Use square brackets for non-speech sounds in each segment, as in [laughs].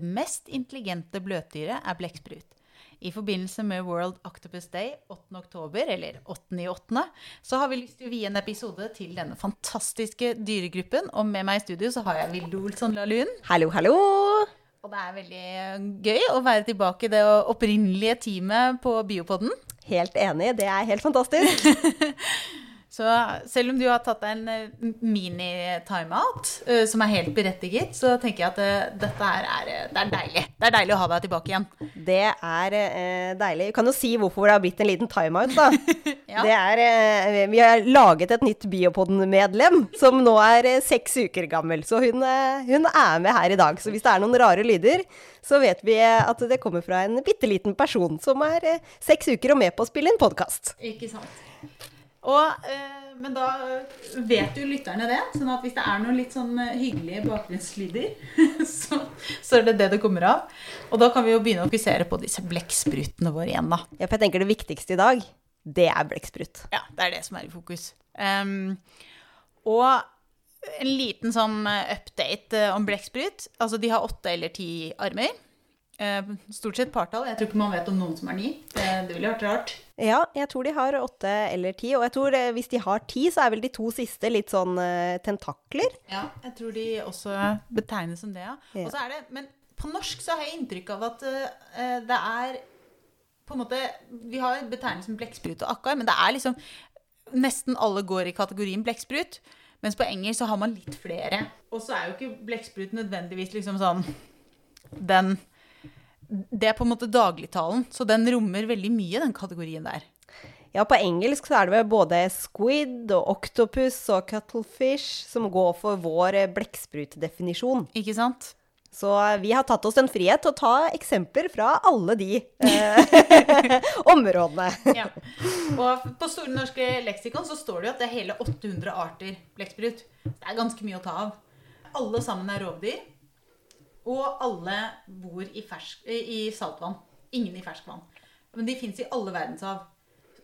det mest intelligente bløtdyret er blekksprut. I forbindelse med World Octopus Day 8. oktober, eller 8. i 8., så har vi lyst til å vie en episode til denne fantastiske dyregruppen. Og med meg i studio så har jeg Vilde Olsson Lahlun. Hallo, hallo! Og det er veldig gøy å være tilbake i det opprinnelige teamet på Biopodden. Helt enig, det er helt fantastisk. [laughs] Så selv om du har tatt deg en eh, mini-timeout, uh, som er helt berettiget, så tenker jeg at uh, dette er, det er deilig. Det er deilig å ha deg tilbake igjen. Det er eh, deilig. Vi kan jo si hvorfor det har blitt en liten timeout, da. [laughs] ja. Det er Vi har laget et nytt Biopodden-medlem som nå er seks uker gammel. Så hun, hun, er med her i dag. Så hvis det er noen rare lyder, så vet vi at det kommer fra en bitte liten person som er seks uker og med på å spille en podkast. Ikke sant. Og, eh, men da vet jo lytterne det. sånn at hvis det er noen litt sånn eh, hyggelige bakgrunnslyder, [laughs] så, så, er det det det kommer av. Og da kan vi jo begynne å fokusere på disse blekksprutene våre igjen, da. Ja, for jeg tenker det viktigste i dag, det er blekksprut. Ja, det er det som er i fokus. Um, og en liten sånn eh, update om blekksprut. Altså, de har åtte eller ti armer. Eh, stort sett partall. Jeg tror ikke man vet om noen som er ni. Det, det ville vært rart. Ja, jeg tror de har åtte eller ti. Og jeg tror eh, hvis de har ti, så er vel de to siste litt sånn uh, tentakler. Ja, jeg tror de også betegnes som det, ja. ja. Og så er det, men på norsk så har jeg inntrykk av at det er på en måte Vi har betegnelsen blekksprut og akkar, men det er liksom Nesten alle går i kategorien blekksprut. Mens på engelsk så har man litt flere. Og så er jo ikke blekksprut nødvendigvis liksom sånn den det er på en måte dagligtalen, så den rommer veldig mye, den kategorien der. Ja, på engelsk så er det vel både squid og octopus og cuttlefish som går for vår blekksprutdefinisjon. Ikke sant? Så vi har tatt oss en frihet til å ta eksempler fra alle de eh, [laughs] områdene. ja. Og på Store norske leksikon så står det jo at det er hele 800 arter blekksprut. Det er ganske mye å ta av. Alle sammen er rovdyr. Og alle bor i, fersk, i saltvann. Ingen i ferskvann. Men de fins i alle verdenshav.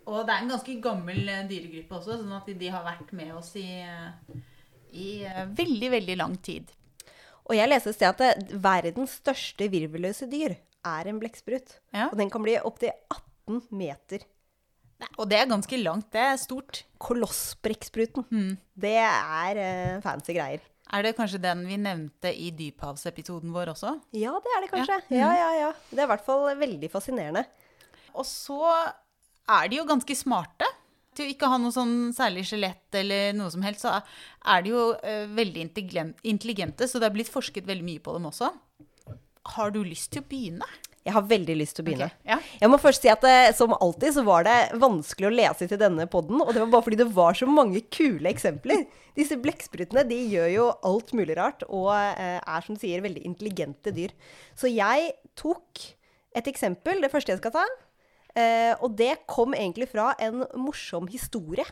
Og det er en ganske gammel eh, dyregruppe også, sånn at de har vært med oss i, eh, i eh, veldig, veldig lang tid. Og jeg leste et sted at verdens største virvelløse dyr er en blekksprut. Ja. Og den kan bli opptil 18 meter. Nei, og det er ganske langt. Det er stort. Kolossbrekkspruten. Mm. Det er uh, fancy greier. Er det kanskje den vi nevnte i dyphavsepisoden vår også? Ja, det er det kanskje. Ja. ja, ja, ja. Det er i hvert fall veldig fascinerende. Og så er de jo ganske smarte. Til å ikke ha noe sånn særlig skjelett eller noe som helst, så er de jo uh, veldig intelligente. Så det er blitt forsket veldig mye på dem også. Har du lyst til å begynne? Jeg har veldig lyst til å begynne. Okay, ja. Jeg må først si at eh, som alltid så var det vanskelig å lese til denne poden, og det var bare fordi det var så mange kule eksempler. Disse blekksprutene de gjør jo alt mulig rart og eh, er som du sier veldig intelligente dyr. Så jeg tok et eksempel, det første jeg skal ta, eh, og det kom egentlig fra en morsom historie.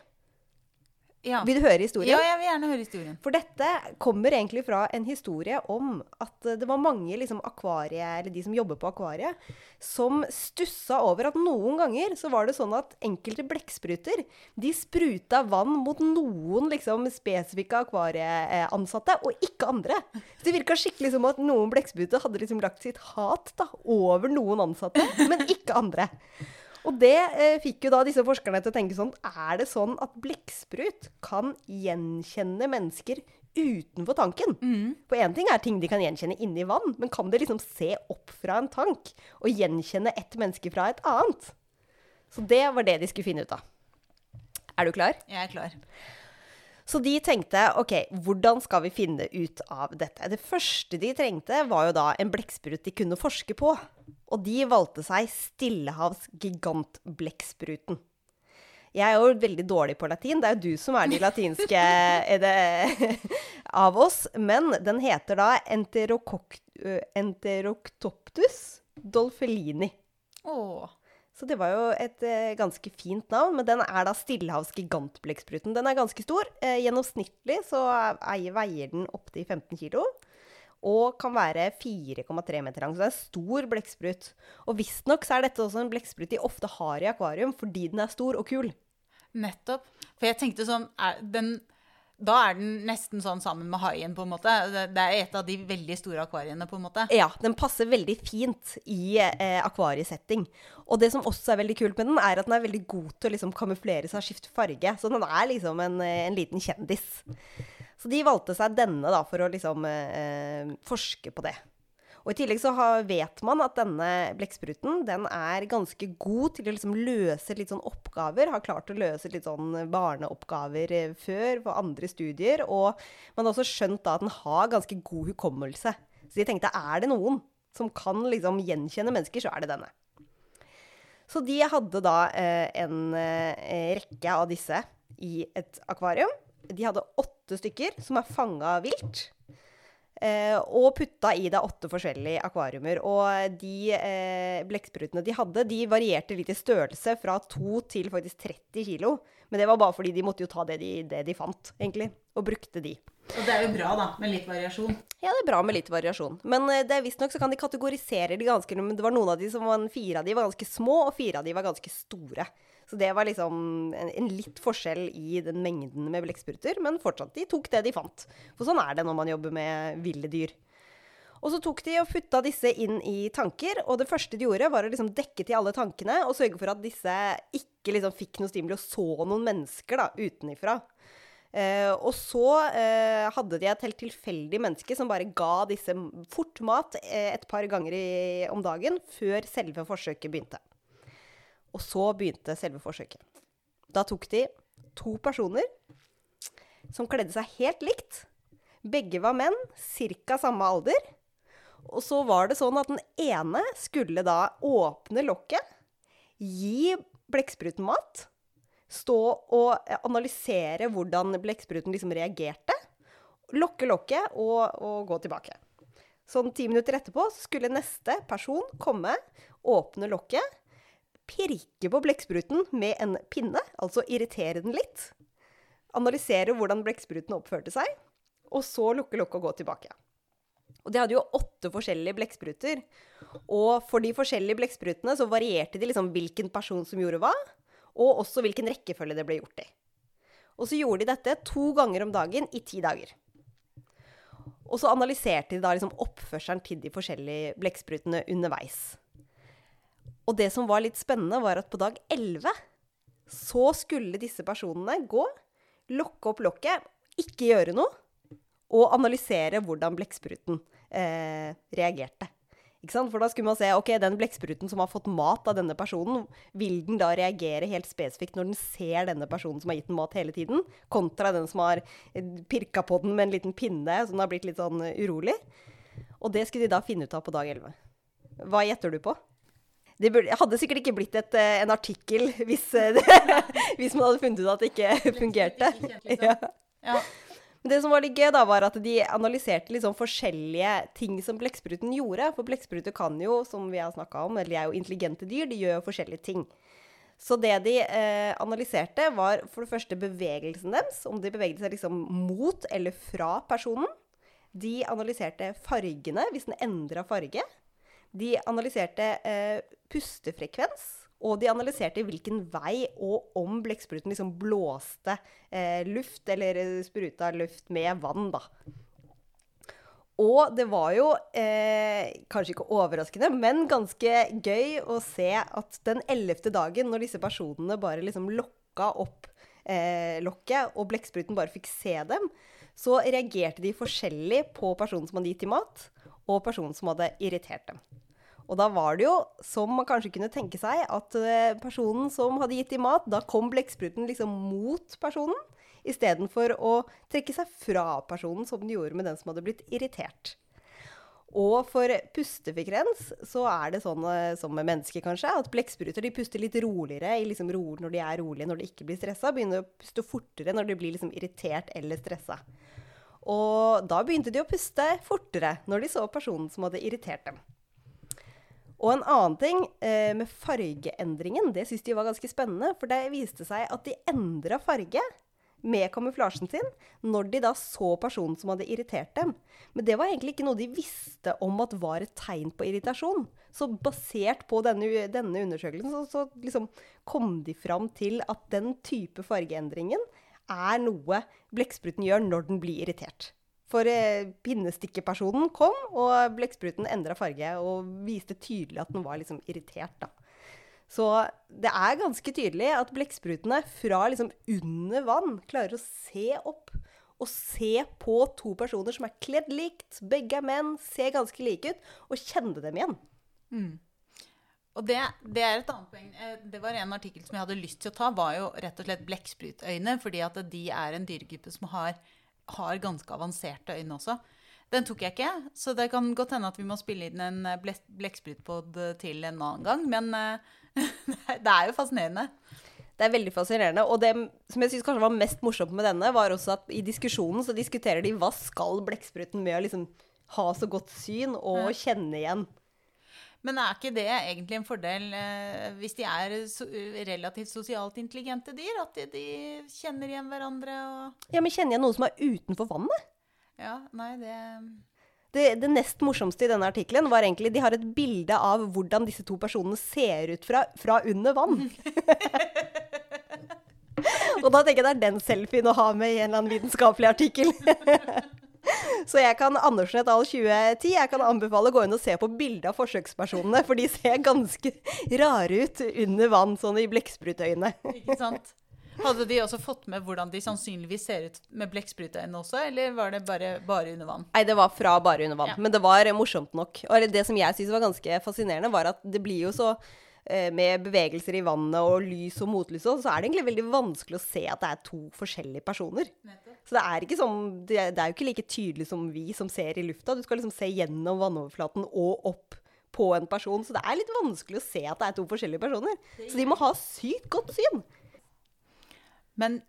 Ja. Vil du høre historien? Ja, jeg vil gjerne høre historien. For dette kommer egentlig fra en historie om at det var mange liksom, akvarie, eller de som jobber på akvariet, som stussa over at noen ganger så var det sånn at enkelte blekkspruter de spruta vann mot noen liksom, spesifikke akvarieansatte, og ikke andre. Så det virka skikkelig som at noen blekkspruter hadde liksom lagt sitt hat da, over noen ansatte, men ikke andre. Og det eh, fikk jo da disse forskerne til å tenke sånn Er det sånn at blekksprut kan gjenkjenne mennesker utenfor tanken? Mm. For én ting er ting de kan gjenkjenne inni vann, men kan de liksom se opp fra en tank og gjenkjenne ett menneske fra et annet? Så det var det de skulle finne ut av. Er du klar? Jeg er klar. Så de tenkte OK, hvordan skal vi finne ut av dette? Det første de trengte, var jo da en blekksprut de kunne forske på. Og de valgte seg Stillehavs gigantblekkspruten. Jeg er jo veldig dårlig på latin. Det er jo du som er de latinske [laughs] det, av oss. Men den heter da Enteroctoptus dolfelini. Åh. Så det var jo et eh, ganske fint navn. Men den er da Stillehavsgigantblekkspruten. Den er ganske stor. Eh, gjennomsnittlig så eier, veier den opptil 15 kilo og kan være 4,3 meter lang. Så det er en stor blekksprut. Og visstnok er dette også en blekksprut de ofte har i akvarium fordi den er stor og kul. Nettopp. For jeg tenkte sånn er, den, da er den nesten sånn sammen med haien, på en måte. Det er et av de veldig store akvariene, på en måte. Ja, den passer veldig fint i eh, akvariesetting. Og det som også er veldig kult med den, er at den er veldig god til å liksom kamuflere seg og skifte farge. Så den er liksom en, eh, en liten kjendis. Så de valgte seg denne da, for å liksom eh, forske på det. Og I tillegg så har, vet man at denne blekkspruten den er ganske god til å liksom løse litt sånn oppgaver. Har klart å løse litt sånn barneoppgaver eh, før på andre studier. Og man har også skjønt da at den har ganske god hukommelse. Så de tenkte er det noen som kan liksom gjenkjenne mennesker, så er det denne. Så de hadde da eh, en eh, rekke av disse i et akvarium. De hadde åtte stykker som er fanga vilt. Eh, og putta i deg åtte forskjellige akvariumer. Og de eh, blekksprutene de hadde, de varierte litt i størrelse fra 2 til faktisk 30 kilo. Men det var bare fordi de måtte jo ta det de, det de fant, egentlig. Og brukte de. Og det er jo bra, da, med litt variasjon. Ja, det er bra med litt variasjon. Men eh, det visstnok så kan de kategorisere de ganske Men det var noen av de som var fire av de var ganske små, og fire av de var ganske store. Så det var liksom en, en litt forskjell i den mengden med blekkspruter, men fortsatt, de tok det de fant. For sånn er det når man jobber med ville dyr. Og så tok de og putta disse inn i tanker, og det første de gjorde, var å liksom dekke til alle tankene og sørge for at disse ikke liksom fikk noe stimuli og så noen mennesker da, utenifra. Eh, og så eh, hadde de et helt tilfeldig menneske som bare ga disse fort mat eh, et par ganger i, om dagen før selve forsøket begynte. Og så begynte selve forsøket. Da tok de to personer som kledde seg helt likt. Begge var menn, ca. samme alder. Og så var det sånn at den ene skulle da åpne lokket, gi blekkspruten mat, stå og analysere hvordan blekkspruten liksom reagerte, lokke lokket og, og gå tilbake. Sånn ti minutter etterpå skulle neste person komme, åpne lokket, pirke på blekkspruten med en pinne, altså irritere den litt. Analysere hvordan blekkspruten oppførte seg, og så lukke lokket og gå tilbake. Og de hadde jo åtte forskjellige blekkspruter. Og for de forskjellige blekksprutene så varierte de liksom hvilken person som gjorde hva, og også hvilken rekkefølge det ble gjort i. Og så gjorde de dette to ganger om dagen i ti dager. Og så analyserte de da liksom oppførselen til de forskjellige blekksprutene underveis. Og det som var litt spennende, var at på dag 11 så skulle disse personene gå, lokke opp lokket, ikke gjøre noe, og analysere hvordan blekkspruten eh, reagerte. For da skulle man se ok, den blekkspruten som har fått mat av denne personen, vil den da reagere helt spesifikt når den ser denne personen som har gitt den mat hele tiden, kontra den som har eh, pirka på den med en liten pinne, så den har blitt litt sånn urolig. Og det skulle de da finne ut av på dag 11. Hva gjetter du på? Det burde, hadde sikkert ikke blitt et, eh, en artikkel [laughs] hvis, eh, [laughs] hvis, man hadde funnet ut at det ikke fungerte. Ja. Ja. Men det som var litt gøy, da, var at de analyserte liksom forskjellige ting som blekkspruten gjorde. For blekkspruter kan jo, som vi har snakka om, eller de er jo intelligente dyr, de gjør jo forskjellige ting. Så det de eh, analyserte, var for det første bevegelsen deres. Om de beveget seg liksom mot eller fra personen. De analyserte fargene, hvis den endra farge. De analyserte eh, pustefrekvens, og de analyserte hvilken vei og om blekkspruten liksom blåste eh, luft, eller spruta luft med vann, da. Og det var jo, eh, kanskje ikke overraskende, men ganske gøy å se at den ellevte dagen, når disse personene bare liksom lokka opp eh, lokket, og blekkspruten bare fikk se dem, så reagerte de forskjellig på personen som hadde gitt dem mat, og personen som hadde irritert dem. Og da var det jo, som man kanskje kunne tenke seg, at eh, personen som hadde gitt dem mat, da kom blekkspruten liksom mot personen, istedenfor å trekke seg fra personen, som den gjorde med den som hadde blitt irritert. Og for pustefrekvens så er det sånn eh, som med mennesker, kanskje, at blekkspruter puster litt roligere liksom ro når de er rolige, når de ikke blir stressa. Begynner å puste fortere når de blir liksom irritert eller stressa. Og da begynte de å puste fortere når de så personen som hadde irritert dem. Og en annen ting eh, med fargeendringen, det syns de var ganske spennende. For det viste seg at de endra farge med kamuflasjen sin når de da så personen som hadde irritert dem. Men det var egentlig ikke noe de visste om at var et tegn på irritasjon. Så basert på denne, denne undersøkelsen så, så liksom kom de fram til at den type fargeendringen er noe blekkspruten gjør når den blir irritert. For eh, pinnestikkepersonen kom, og blekkspruten endra farge og viste tydelig at den var liksom irritert. da. Så det er ganske tydelig at blekksprutene fra liksom under vann klarer å se opp og se på to personer som er kledd likt, begge er menn, ser ganske like ut, og kjenne dem igjen. Og det, det er et annet poeng. Eh, Det var en artikkel som jeg hadde lyst til å ta, var jo rett og slett blekksprutöyne, fordi at de er en dyregruppe som har, har ganske avanserte øyne også. Den tok jeg ikke, så det kan godt hende at vi må spille inn en eh, blekksprutpod til en annen gang. Men eh, [laughs] det er jo fascinerende. Det er veldig fascinerende. Og det som jeg syns kanskje var mest morsomt med denne, var også at i diskusjonen så diskuterer de hva skal blekkspruten med å liksom ha så godt syn og kjenne igjen. Men er ikke det egentlig en fordel eh, hvis de er so relativt sosialt intelligente dyr? At de, de kjenner igjen hverandre og Ja, men kjenner jeg noe som er utenfor vannet? Ja, nei, det Det, det nest morsomste i denne artikkelen var egentlig de har et bilde av hvordan disse to personene ser ut fra, fra under vann. [laughs] [laughs] Og da tenker jeg det er den selfien å ha med i en eller annen vitenskapelig artikkel. [laughs] [laughs] Så jeg kan Andersen et al. 2010, jeg kan anbefale å gå inn og se på bildet av forsøkspersonene, for de ser ganske rare ut under vann, sånn i blekksprutøyne. Ikke sant? Hadde de også fått med hvordan de sannsynligvis ser ut med blekksprutøyne også, eller var det bare, bare under vann? Nei, det var fra bare under vann. Ja. Men det var morsomt nok. Og det som jeg syns var ganske fascinerende, var at det blir jo så Med bevegelser i vannet og lys og motlys og så er det egentlig veldig vanskelig å se at det er to forskjellige personer. Så det er ikke sånn Det er det er jo ikke like tydelig som vi som ser i lufta. Du skal liksom se gjennom vannoverflaten og opp på en person. Så det er litt vanskelig å se at det er to forskjellige personer. Så de må ha sykt godt syn. Men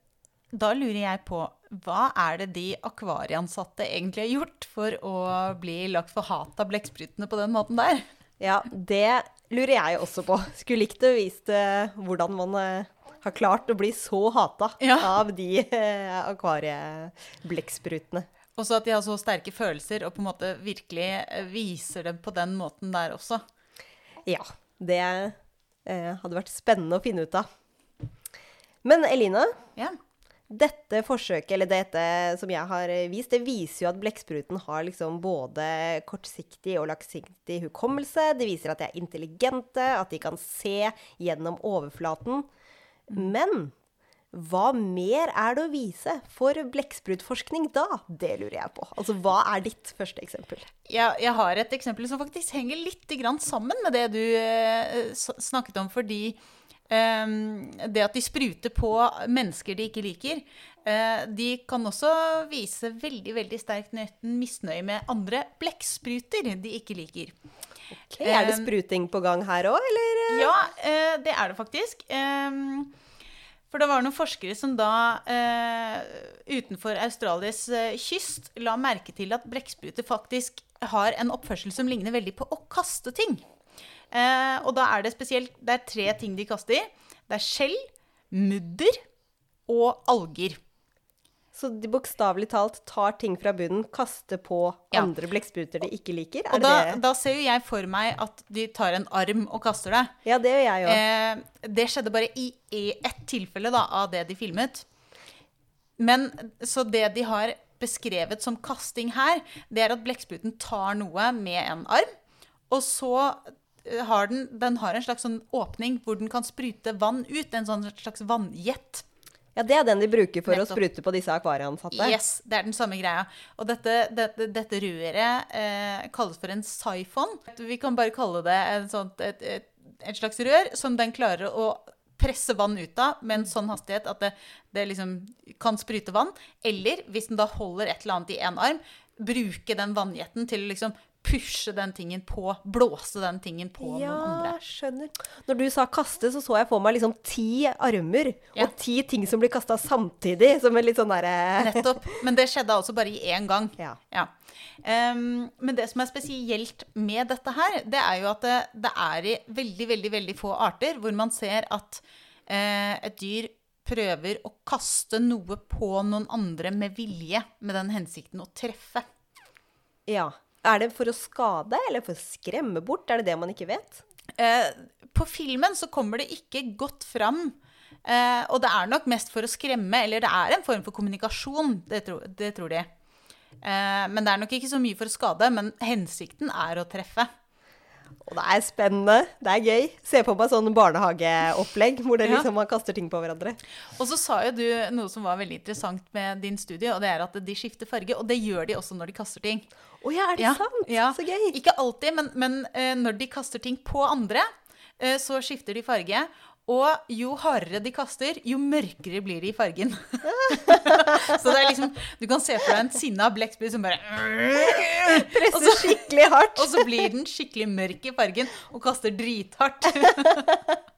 da lurer jeg på, hva er det de akvarieansatte egentlig har gjort for å bli lagt for hat av blekksprutene på den måten der? Ja, det lurer jeg også på. Skulle likt å vise eh, hvordan man eh, har klart å bli så hata Ja. av de eh, akvariebblekksprutene. Også at de har så sterke følelser og på en måte virkelig viser dem på den måten der også. Ja, det eh, hadde vært spennende å finne ut av. Men Eline, Ja. Dette forsøket, eller dette som jeg har eh, vist, det viser jo at blekkspruten har liksom både kortsiktig og langsiktig hukommelse. Det viser at de er intelligente, at de kan se gjennom overflaten. Men hva mer er det å vise for blekksprutforskning da? Det lurer jeg på. Altså, hva er ditt første eksempel? Jeg, jeg har et eksempel som faktisk henger litt sammen med det du eh, snakket om, fordi det at de spruter på mennesker de ikke liker, eh, de kan også vise veldig veldig sterkt misnøye med andre blekkspruter de ikke liker. Okay, er det Um, spruting på gang her òg, eller? Ja, eh, det er det faktisk. Ehm, for det var noen forskere som da eh, utenfor Australias eh, kyst la merke til at blekkspruter faktisk har en oppførsel som ligner veldig på å kaste ting. Eh, og da er det spesielt Det er tre ting de kaster. i. Det er skjell, mudder og alger. Så de bokstavelig talt tar ting fra bunnen, kaster på Ja. andre blekkspruter de ikke liker? Er Og da, det? da ser jo jeg for meg at de tar en arm og kaster det. Ja, det gjør jeg òg. Eh, det skjedde bare i, i ett tilfelle da, av det de filmet. Men så det de har beskrevet som kasting her, det er at blekkspruten tar noe med en arm, og så har den, den har en slags sånn åpning hvor den kan sprute vann ut, en sånn slags vannjet. Ja, det er den de bruker for å Nettopp. sprute på disse akvarieansatte. Yes, det er den samme greia. Og dette, dette, dette røret eh, kalles for en siphon. Vi kan bare kalle det en sånt, et, et, et slags rør som den klarer å presse vann ut av med en sånn hastighet at det, det liksom kan sprute vann. Eller hvis den da holder et eller annet i én arm, bruke den vannjetten til å liksom pushe den tingen på, blåse den tingen på noen andre. Ja, skjønner. Når du sa kaste, så så jeg for meg liksom ti armer Ja. og ti ting som blir kasta samtidig, som en litt sånn derre Nettopp. Men det skjedde altså bare i én gang. Ja. Ja. Um, men det som er spesielt med dette her, det er jo at det, det er i veldig, veldig, veldig få arter hvor man ser at uh, et dyr prøver å kaste noe på noen andre med vilje, med den hensikten å treffe. ja. Er det for å skade, eller for å skremme bort? Er det det man ikke vet? Eh, på filmen så kommer det ikke godt fram Eh, og det er nok mest for å skremme, eller det er en form for kommunikasjon. Det, tro, det tror de. Eh, men det er nok ikke så mye for å skade, men hensikten er å treffe. Og det er spennende. Det er gøy. Se på meg sånn barnehageopplegg hvor det liksom man kaster ting på hverandre. Og så sa jo du noe som var veldig interessant med din studie, og det er at de skifter farge. Og det gjør de også når de kaster ting. Å ja, er det Ja, sant? ja. Så gøy. Ikke alltid, men, men uh, når de kaster ting på andre, uh, så skifter de farge. Og jo hardere de kaster, jo mørkere blir de i fargen. [laughs] så det er liksom Du kan se for deg en sinna blekksprut som bare [laughs] Presser så, skikkelig hardt. og så blir den skikkelig mørk i fargen og kaster drithardt. [laughs]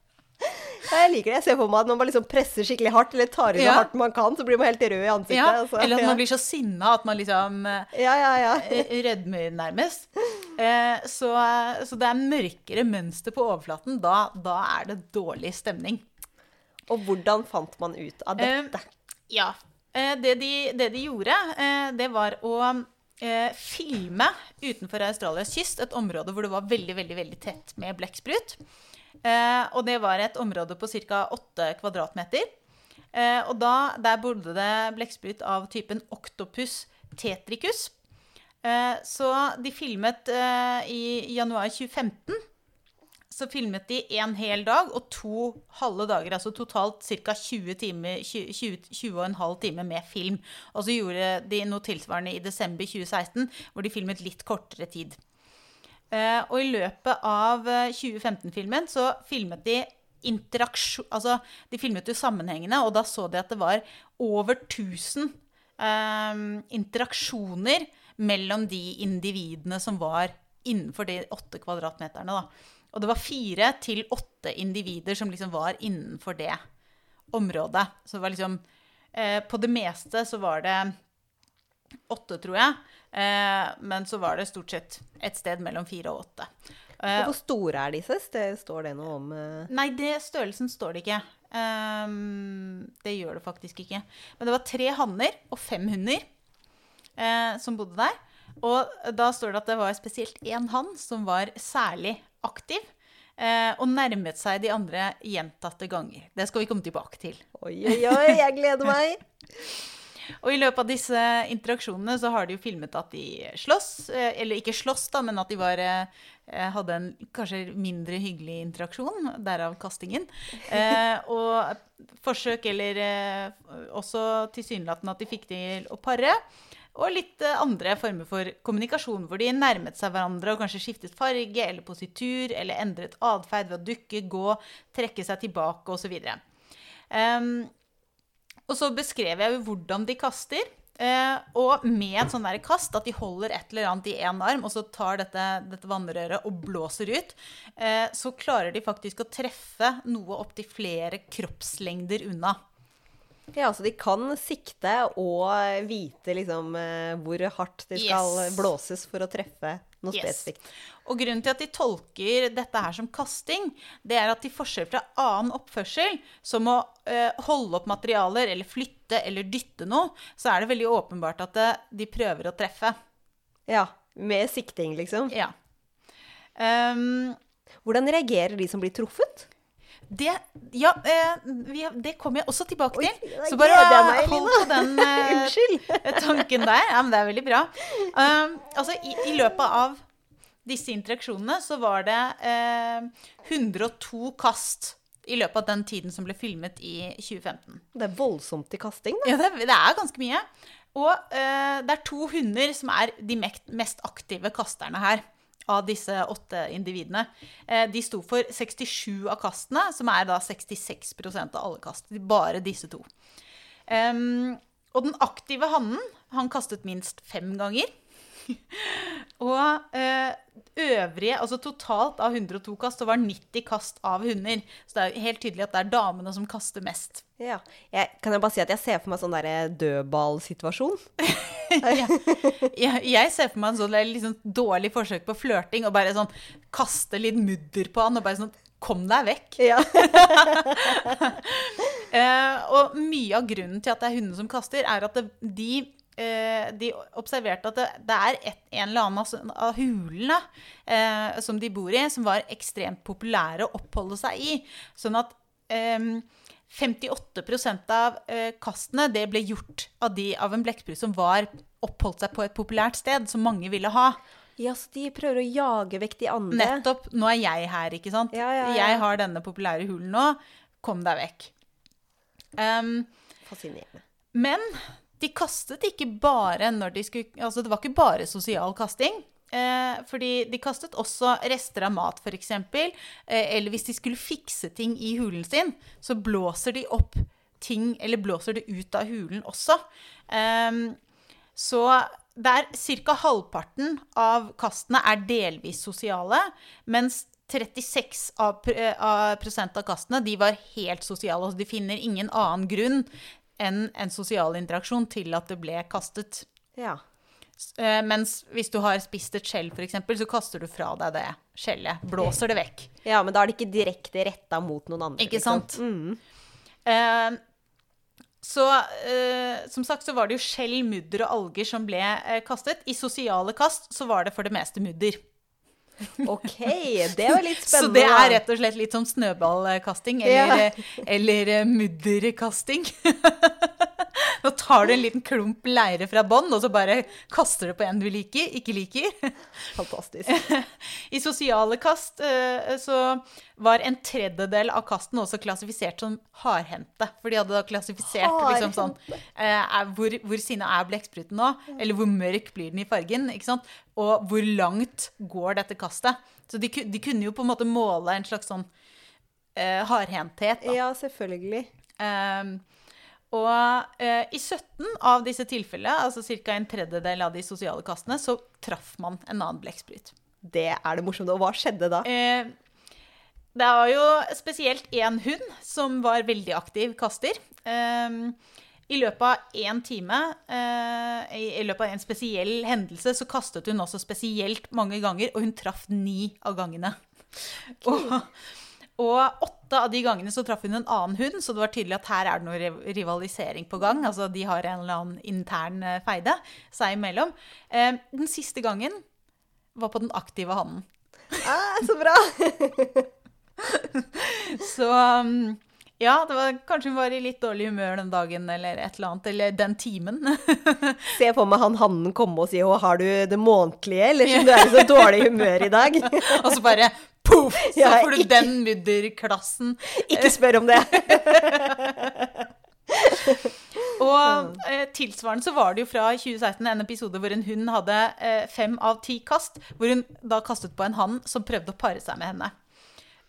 Jeg liker det. Jeg ser for meg at man bare liksom presser skikkelig hardt, eller tar i så Ja. hardt man kan, så blir man helt rød i ansiktet. Ja, altså. eller at man blir så sinna at man liksom eh, Ja, ja, ja. eh, rødmer nærmest. Eh, så, så det er mørkere mønster på overflaten. Da, da er det dårlig stemning. Og hvordan fant man ut av dette? Ja. Eh, det, de, det de gjorde, det var å filme utenfor Australias kyst et område hvor det var veldig, veldig, veldig tett med blekksprut. Eh, og det var et område på ca. 8 kvadratmeter. Eh, og da, der bodde det blekksprut av typen octopus tetricus. Eh, så de filmet i januar 2015 så filmet de en hel dag og to halve dager, altså totalt ca. 20 timer, 20, 20, 20 og en halv time med film. Og så gjorde de noe tilsvarende i desember 2016, hvor de filmet litt kortere tid. Eh, og i løpet av eh, 2015-filmen så filmet de interaksjon Altså, de filmet jo sammenhengene, og da så de at det var over 1000 eh, interaksjoner mellom de individene som var innenfor de åtte kvadratmeterne, da. Og det var fire til åtte individer som liksom var innenfor det området. Så det var liksom eh, På det meste så var det åtte, tror jeg. Eh, men så var det stort sett et sted mellom fire og åtte. Eh, Og hvor store er disse? Står det noe om eh? Nei, det, størrelsen står det ikke. Ehm, det gjør det faktisk ikke. Men det var tre hanner og fem hunder eh, som bodde der. Og da står det at det var spesielt én hann som var særlig aktiv. Eh, og nærmet seg de andre gjentatte ganger. Det skal vi komme tilbake til. Oi, oi, oi, jeg gleder meg! [laughs] Og i løpet av disse interaksjonene så har de jo filmet at de slåss. eh, Eller ikke slåss, da, men at de var, eh, hadde en kanskje mindre hyggelig interaksjon. Derav kastingen. Eh, [laughs] og forsøk, eller eh, også tilsynelatende at de fikk til å pare. Og litt eh, andre former for kommunikasjon, hvor de nærmet seg hverandre og kanskje skiftet farge eller positur, eller endret atferd ved å dukke, gå, trekke seg tilbake osv. Um, og så beskrev jeg jo hvordan de kaster. Eh, og med et sånn der kast, at de holder et eller annet i én arm, og så tar dette, dette vannrøret og blåser ut, eh, så klarer de faktisk å treffe noe opptil flere kroppslengder unna. Ja, altså de kan sikte og vite liksom eh, hvor hardt de skal Yes. blåses for å treffe noe Yes. spesifikt. Og grunnen til at de tolker dette her som kasting, det er at til forskjell fra annen oppførsel, som å eh, holde opp materialer eller flytte eller dytte noe, så er det veldig åpenbart at det, de prøver å treffe. Ja, med sikting, liksom. Ja. Um, Hvordan reagerer de som blir truffet? Det, ja, eh, det kommer jeg også tilbake til. Oi, Så bare meg, hold på den [laughs] eh, tanken der. Ja, men det er veldig bra. Um, altså, i, i løpet av disse interaksjonene så var det eh, 102 kast i løpet av den tiden som ble filmet i 2015. Det er voldsomt i kasting, da. Ja, det, det er ganske mye. Og eh, det er to hunder som er de mest aktive kasterne her. Av disse åtte individene. Eh, de sto for 67 av kastene, som er da 66% av alle kast. Bare disse to. Og den aktive hannen, han kastet minst fem ganger. [laughs] og eh, øvrige, altså totalt av 102 kast, så var 90 kast av hunder. Så det er jo helt tydelig at det er damene som kaster mest. Ja. Jeg, kan jeg bare si at jeg ser for meg sånn derre dødballsituasjon? [laughs] [laughs] jeg, jeg ser for meg en sånn sånn dårlig forsøk på flørting og bare sånn kaste litt mudder på han og bare sånn Kom deg vekk. Ja. [laughs] Eh, og mye av grunnen til at det er hundene som kaster, er at det, de, eh, de observerte at det, det er et, en eller annen av, av hulene eh, som de bor i, som var ekstremt populære å oppholde seg i. Sånn at eh, 58 av eh, kastene det ble gjort av, de, av en blekksprut som var oppholdt seg på et populært sted, som mange ville ha. Ja, så de prøver å jage vekk de andre. Nettopp. Nå er jeg her, ikke sant? Ja, ja, ja. Jeg har denne populære hulen nå. Kom deg vekk. Um, Fascinerende. men de kastet ikke bare når de skulle Altså, det var ikke bare sosial kasting. Eh, fordi de kastet også rester av mat, f.eks. Eh, eller hvis de skulle fikse ting i hulen sin, så blåser de opp ting Eller blåser det ut av hulen også. Eh, så der er ca. halvparten av kastene er delvis sosiale, mens 36 av, av prosent av kastene de var helt sosiale. Altså de finner ingen annen grunn enn en sosial interaksjon til at det ble kastet. Ja. Eh, mens hvis du har spist et skjell, f.eks., så kaster du fra deg det skjellet. Blåser det vekk. ja, men da er det ikke direkte retta mot noen andre. Ikke liksom. sant? Uh, så eh, som sagt så var det jo skjell, mudder og alger som ble kastet. I sosiale kast så var det for det meste mudder. OK, det var litt spennende. [laughs] Så det er rett og slett litt som snøballkasting, eller, ja. eller mudderkasting. [laughs] [laughs] Nå tar du en liten klump leire fra bånn, og så bare kaster du på en du liker, ikke liker. [laughs] Fantastisk. [laughs] I sosiale kast eh, så var en tredjedel av kasten også klassifisert som hardhendte. For de hadde da klassifisert liksom sånn eh, hvor, hvor sinna er blekkspruten nå? Eller hvor mørk blir den i fargen? ikke sant? Og hvor langt går dette kastet? Så de, de kunne jo på en måte måle en slags sånn uh, hardhendthet. da. Ja, selvfølgelig. Ehm, og eh, i 17 av disse tilfellene, altså ca. en tredjedel av de sosiale kastene, så traff man en annen blekksprut. Det er det morsomt. Og hva skjedde da? Eh, det var jo spesielt én hund som var veldig aktiv kaster. Eh, I løpet av én time, eh, i, løpet av en spesiell hendelse, så kastet hun også spesielt mange ganger, og hun traff ni av gangene. Og, og åtte av de gangene så traff hun en annen hund, så det var tydelig at her er det noe rivalisering på gang. Altså de har en eller annen intern eh, feide seg imellom. Eh, den siste gangen var på den aktive hannen. Ah, så bra! [laughs] Så um, ja, det var, kanskje hun var i litt dårlig humør den dagen eller et eller annet. Eller den timen. [laughs] Se for meg han hannen komme og si 'Å, har du det månedlige?' Eller siden du er i så dårlig humør i dag. [laughs] Og så bare poff! [laughs] Så Ja, får du ikke- den mudderklassen. Ikke spør om det. [laughs] Og eh, tilsvarende så var det jo fra 2016 en episode hvor en hund hadde eh, fem av ti kast, hvor hun da kastet på en hann som prøvde å pare seg med henne.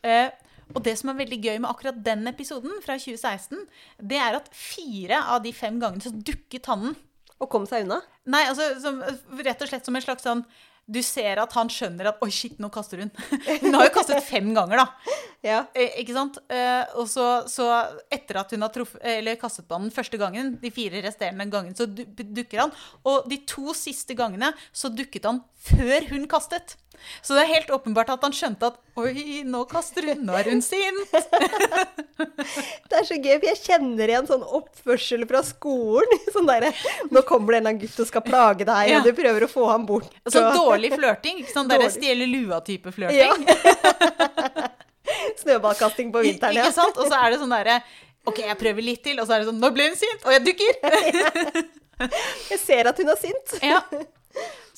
Eh, og det som er veldig gøy med akkurat den episoden fra 2016, det er at fire av de fem gangene så dukket hannen. Og kom seg unna. Nei, altså som, rett og slett som en slags sånn Du ser at han skjønner at Oi, shit, nå kaster hun. [laughs] Hun har jo kastet fem ganger, da. Ja. Eh, ikke sant? Eh, og så, så etter at hun har truff, eller kastet den første gangen, de fire resterende gangene, så du, dukker han. Og de to siste gangene så dukket han før hun kastet. Så det er helt åpenbart at han skjønte at Oi, nå kaster hun, nå er hun sint. [laughs] Det er så gøy, for jeg kjenner igjen sånn oppførsel fra skolen. [laughs] Sånn derre Nå kommer det en eller annen gutt og skal plage deg, Ja. og du prøver å få ham bort. Sånn dårlig flørting. Sånn derre stjele lua-type Ja. flørting. [laughs] Snøballkasting på vinteren, ja. Ikke sant? Og så er det sånn derre OK, jeg prøver litt til, og så er det sånn Nå ble hun sint, og jeg dukker. Jeg ser at hun er sint. Ja.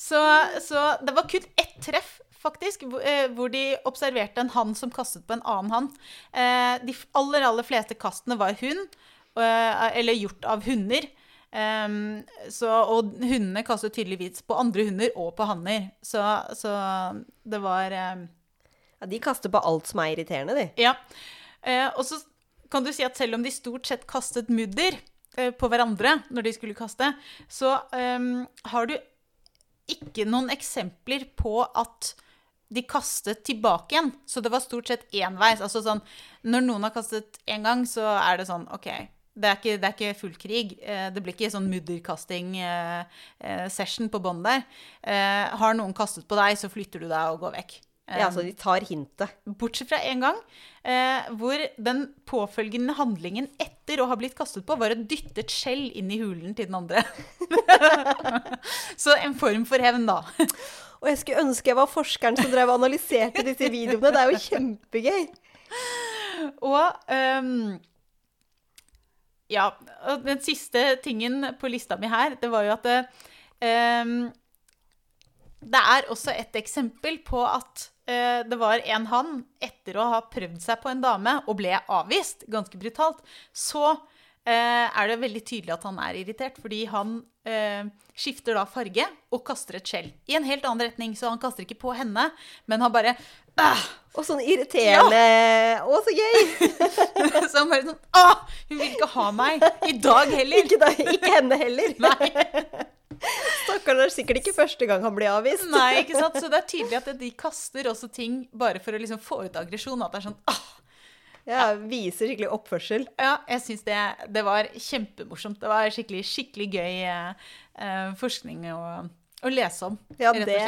Så, så det var kun ett treff, faktisk, hvor, eh, de observerte en hann som kastet på en annen hann. Eh, de aller, aller fleste kastene var hund, eh, eller gjort av hunder. Em, så, og hundene kastet tydeligvis på andre hunder og på hanner. Så, så det var Ja, de kaster på alt som er irriterende, de. Ja. Og så kan du si at selv om de stort sett kastet mudder på hverandre når de skulle kaste, så em, har du ikke noen eksempler på at de kastet tilbake igjen. Så det var stort sett enveis. Altså sånn, når noen har kastet én gang, så er det sånn OK. Det er ikke, det er ikke full krig. Eh, Det blir ikke sånn mudderkasting-session på bånn der. Eh, Har noen kastet på deg, så flytter du deg og går vekk. Ja, så de tar hintet. Bortsett fra en gang eh, hvor den påfølgende handlingen etter å ha blitt kastet på, var å dytte et skjell inn i hulen til den andre. [laughs] Så en form for hevn, da. Og jeg skulle ønske jeg var forskeren som drev og analyserte disse videoene. Det er jo kjempegøy. Og um, Ja. Og den siste tingen på lista mi her, det var jo at ehm, det er også et eksempel på at det var en han, etter å ha prøvd seg på en dame og ble avvist, ganske brutalt, så eh, er det veldig tydelig at han er irritert, fordi han eh, skifter da farge og kaster et skjell i en helt annen retning. Så han kaster ikke på henne, men han bare Åh! Og sånn irriterende Å, så gøy! [laughs] Så han bare sånn Åh, hun vil ikke ha meg! I dag heller! Ikke, da, ikke henne heller. Nei. Stakkar, det er sikkert ikke første gang han blir avvist. Nei, ikke sant? Så det er tydelig at de kaster også ting bare for å liksom få ut aggresjon. At det er sånn ah, Ja, Viser skikkelig oppførsel. Ja, jeg syns det, det var kjempemorsomt. Det var skikkelig, skikkelig gøy eh, forskning å, å lese om. Ja, det,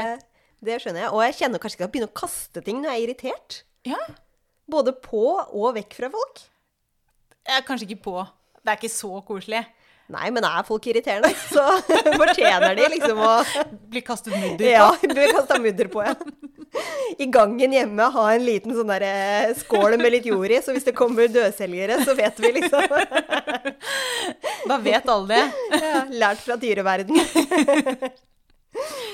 det skjønner jeg. Og jeg kjenner kanskje ikke at jeg begynner å kaste ting når jeg er irritert. Ja. Både på og vekk fra folk. Jeg er kanskje ikke på. Det er ikke så koselig. Nei, men er folk irriterende, [laughs] så fortjener de liksom å Bli kastet mudder på. Ja, blir kasta mudder på, ja. I gangen hjemme ha en liten sånn der eh, skål med litt jord i, så hvis det kommer dødselgere, så vet vi liksom [laughs] Da vet alle det. ja, Lært fra dyreverden.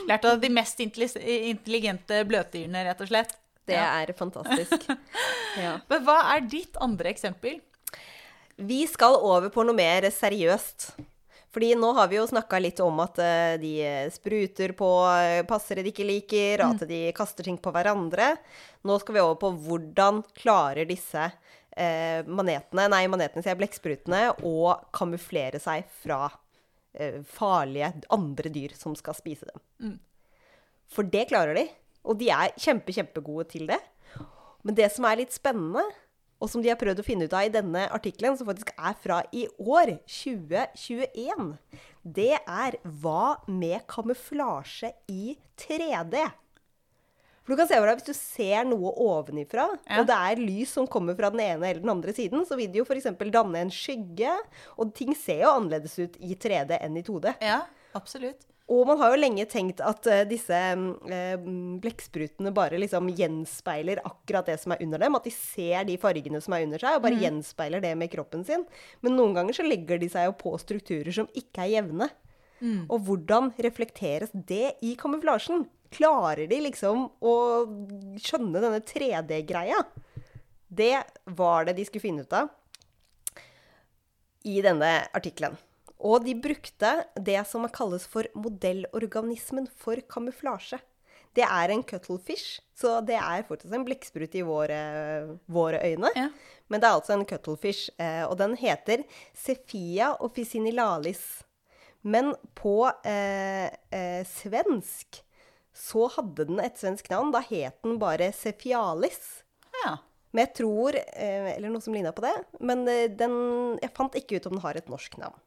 Lært av de mest intelligente bløtdyrene, rett og slett. Det Ja. er fantastisk. [laughs] Ja. Men hva er ditt andre eksempel? Vi skal over på noe mer seriøst. Fordi nå har vi jo snakka litt om at eh, de spruter på eh, passere de ikke liker, at de kaster ting på hverandre. Nå skal vi over på hvordan klarer disse eh, manetene, nei, manetene sier blekksprutene, å kamuflere seg fra eh, farlige andre dyr som skal spise dem. For det klarer de, og de er kjempe, kjempegode til det. Men det som er litt spennende, og som de har prøvd å finne ut av i denne artikkelen, som faktisk er fra i år, 2021, det er hva med kamuflasje i 3D? For du kan se for deg, Hvis du ser noe ovenifra, Ja. og det er lys som kommer fra den ene eller den andre siden, så vil det jo f.eks. danne en skygge. Og ting ser jo annerledes ut i 3D enn i 2D. Ja, absolutt. Og man har jo lenge tenkt at eh, disse eh, blekksprutene bare liksom gjenspeiler akkurat det som er under dem. At de ser de fargene som er under seg, og bare gjenspeiler det med kroppen sin. Men noen ganger så legger de seg jo på strukturer som ikke er jevne. Og hvordan reflekteres det i kamuflasjen? Klarer de liksom å skjønne denne 3D-greia? Det var det de skulle finne ut av i denne artikkelen. Og de brukte det som kalles for modellorganismen for kamuflasje. Det er en cuttlefish, så det er fortsatt en blekksprut i våre, våre øyne. Ja. Men det er altså en cuttlefish, eh, og den heter Sefia officinilalis. Men på eh, eh, svensk så hadde den et svensk navn. Da het den bare Sefialis. Ja. Men jeg tror eh, Eller noe som ligna på det. Men eh, den Jeg fant ikke ut om den har et norsk navn.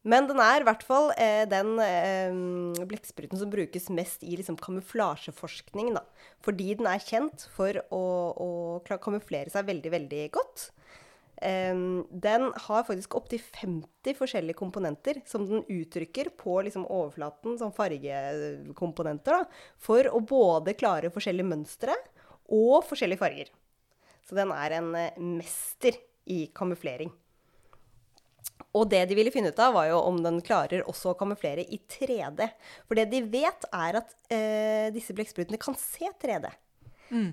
Men den er i hvert fall eh, den eh, blekkspruten som brukes mest i liksom, kamuflasjeforskning. Da. Fordi den er kjent for å, å kamuflere seg veldig, veldig godt. Eh, den har faktisk opptil 50 forskjellige komponenter som den uttrykker på liksom, overflaten, som fargekomponenter, da, for å både klare forskjellige mønstre og forskjellige farger. Så den er en eh, mester i kamuflering. Og det de ville finne ut av, var jo om den klarer også å kamuflere i 3D. For det de vet, er at eh, disse blekksprutene kan se 3D.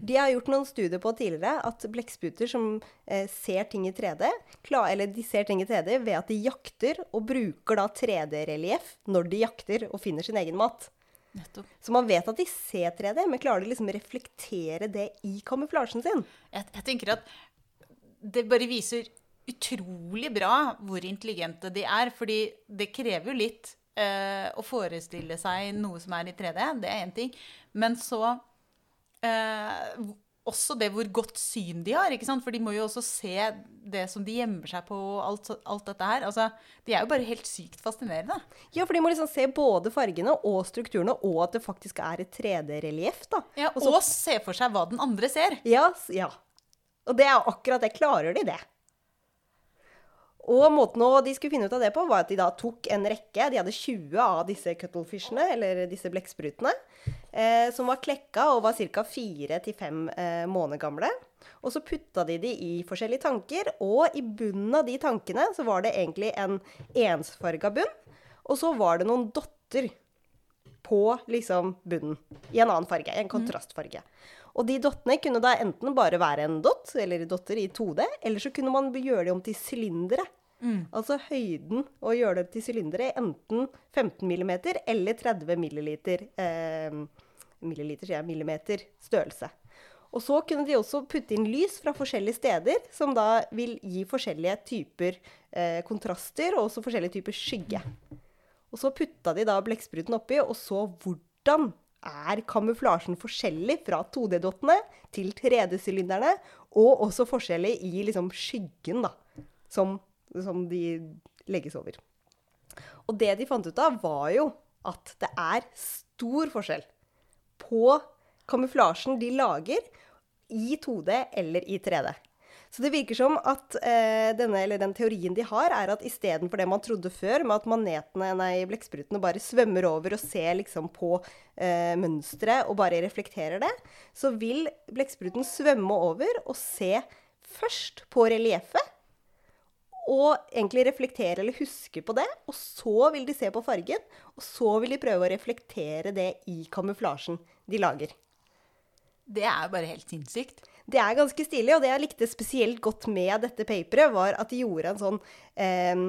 De har gjort noen studier på tidligere at blekkspruter som eh, ser ting i 3D, klar, eller de ser ting i 3D ved at de jakter og bruker da 3D-relieff når de jakter og finner sin egen mat. Nettopp. Så man vet at de ser 3D, men klarer de liksom reflektere det i kamuflasjen sin? Jeg, jeg tenker at det bare viser utrolig bra hvor intelligente de er. Fordi det krever jo litt eh, å forestille seg noe som er i 3D. Det er én ting. Men så eh, også det hvor godt syn de har. ikke sant? For de må jo også se det som de gjemmer seg på, og alt, alt dette her. Altså, de er jo bare helt sykt fascinerende. Ja, for de må liksom se både fargene og strukturene, og at det faktisk er et 3D-relieff, da. Ja, Og så- og se for seg hva den andre ser. Ja, ja. Og det er akkurat det. Klarer de det? Og måten de skulle finne ut av det på, var at de da tok en rekke. De hadde 20 av disse cuttlefishene, eller disse blekksprutene, eh, som var klekka og var ca. 4-5 eh, måneder gamle. Og så putta de de i forskjellige tanker, og i bunnen av de tankene så var det egentlig en ensfarga bunn. Og så var det noen dotter på liksom bunnen i en annen farge, en kontrastfarge. Og de dottene kunne da enten bare være en dott, eller dotter i 2D, eller så kunne man gjøre de om til sylindere. Mm. Altså høyden å gjøre det til sylindere enten 15 mm eller 30 milliliter, eh, milliliter jeg, millimeter størrelse. Og så kunne de også putte inn lys fra forskjellige steder, som da vil gi forskjellige typer eh, kontraster og også forskjellige typer skygge. Og så putta de da blekkspruten oppi og så hvordan er kamuflasjen forskjellig fra 2D-dottene til 3D-sylinderne, og også forskjellig i liksom skyggen da, som, som de legges over. Og det de fant ut av, var jo at det er stor forskjell på kamuflasjen de lager i 2D eller i 3D. Så det virker som at eh, denne, den teorien de har, er at istedenfor det man trodde før, med at manetene, nei, blekksprutene bare svømmer over og ser liksom på eh, mønsteret og bare reflekterer det, så vil blekkspruten svømme over og se først på relieffet. Og egentlig reflektere eller huske på det. Og så vil de se på fargen. Og så vil de prøve å reflektere det i kamuflasjen de lager. Det er bare helt sinnssykt. Det er ganske stilig, og det jeg likte spesielt godt med dette paperet, var at de gjorde en sånn eh,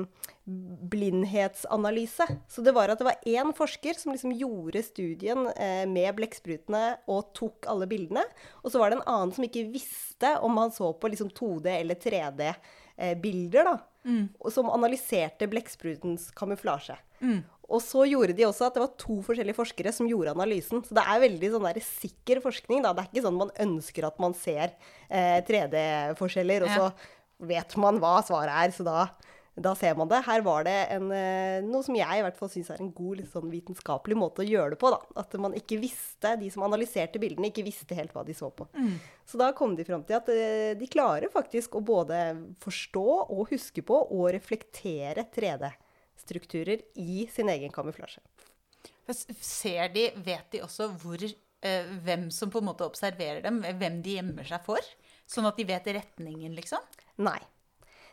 blindhetsanalyse. Så det var at det var én forsker som liksom gjorde studien eh, med blekksprutene og tok alle bildene. Og så var det en annen som ikke visste om han så på liksom 2D eller 3D-bilder, eh, da. Mm. Som analyserte blekksprutens kamuflasje. Mm. Og så gjorde de også at det var to forskjellige forskere som gjorde analysen. Så det er veldig sånn der sikker forskning. Da. Det er ikke sånn man ønsker at man ser eh, 3D-forskjeller, og ja. så vet man hva svaret er. Så da, da, ser man det. Her var det en, eh, noe som jeg i hvert fall syns er en god sånn vitenskapelig måte å gjøre det på. Da. At man ikke visste, de som analyserte bildene, ikke visste helt hva de så på. Mm. Så da kom de fram til at eh, de klarer faktisk å både forstå og huske på og reflektere 3D strukturer i sin egen kamuflasje. Ser de, vet de også hvor, eh, hvem som på en måte observerer dem? Hvem de gjemmer seg for? Sånn at de vet retningen, liksom? Nei.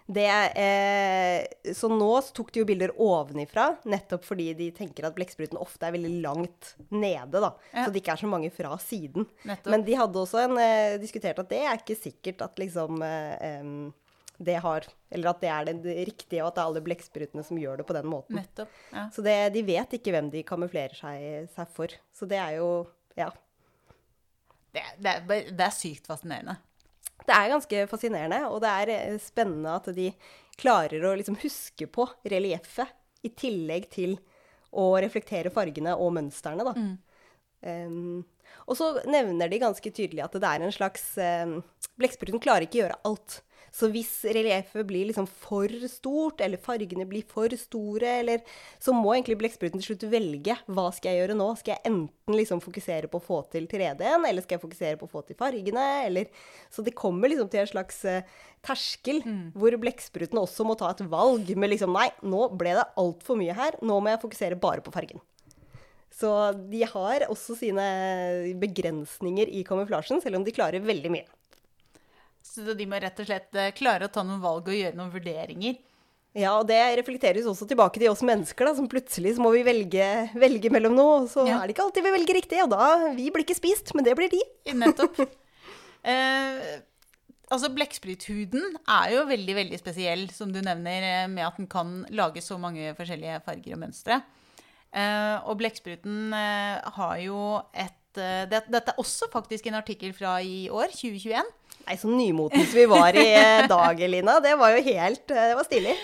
Det, eh, så nå så tok de jo bilder ovenifra, nettopp fordi de tenker at blekkspruten ofte er veldig langt nede. da, ja. Så det ikke er så mange fra siden. Nettopp. Men de hadde også en, eh, diskutert at det er ikke sikkert at liksom eh, det har Eller at det er det riktige, og at det er alle blekksprutene som gjør det på den måten. Nettopp, ja. Så det, de vet ikke hvem de kamuflerer seg, seg, for. Så det er jo Ja. Det, det, det er sykt fascinerende. Det er ganske fascinerende, og det er eh, spennende at de klarer å liksom huske på relieffet i tillegg til å reflektere fargene og mønstrene, da. Mm. Um, og så nevner de ganske tydelig at det er en slags um, Blekkspruten klarer ikke gjøre alt. Så hvis relieffet blir liksom for stort, eller fargene blir for store, eller Så må egentlig blekkspruten til slutt velge. Hva skal jeg gjøre nå? Skal jeg enten liksom fokusere på å få til 3D-en, eller skal jeg fokusere på å få til fargene, eller Så det kommer liksom til en slags uh, terskel mm. hvor blekkspruten også må ta et valg med liksom Nei, nå ble det altfor mye her. Nå må jeg fokusere bare på fargen. Så de har også sine begrensninger i kamuflasjen, selv om de klarer veldig mye. Så de må rett og slett eh, klare å ta noen valg og gjøre noen vurderinger. Ja, og det reflekteres også tilbake til oss mennesker, da, som plutselig må vi velge, velge mellom noe. Og så ja. er det ikke alltid vi velger riktig, og da Vi blir ikke spist, men det blir de. Nettopp. [laughs] eh, altså, Blekkspruthuden er jo veldig, veldig spesiell, som du nevner, eh, med at den kan lage så mange forskjellige farger og mønstre. Eh, og blekkspruten eh, har jo et eh, det, Dette er også faktisk en artikkel fra i år, 2021 Nei, så nymotens vi var i eh, dag, Elina. Det var jo helt eh, Det var stilig.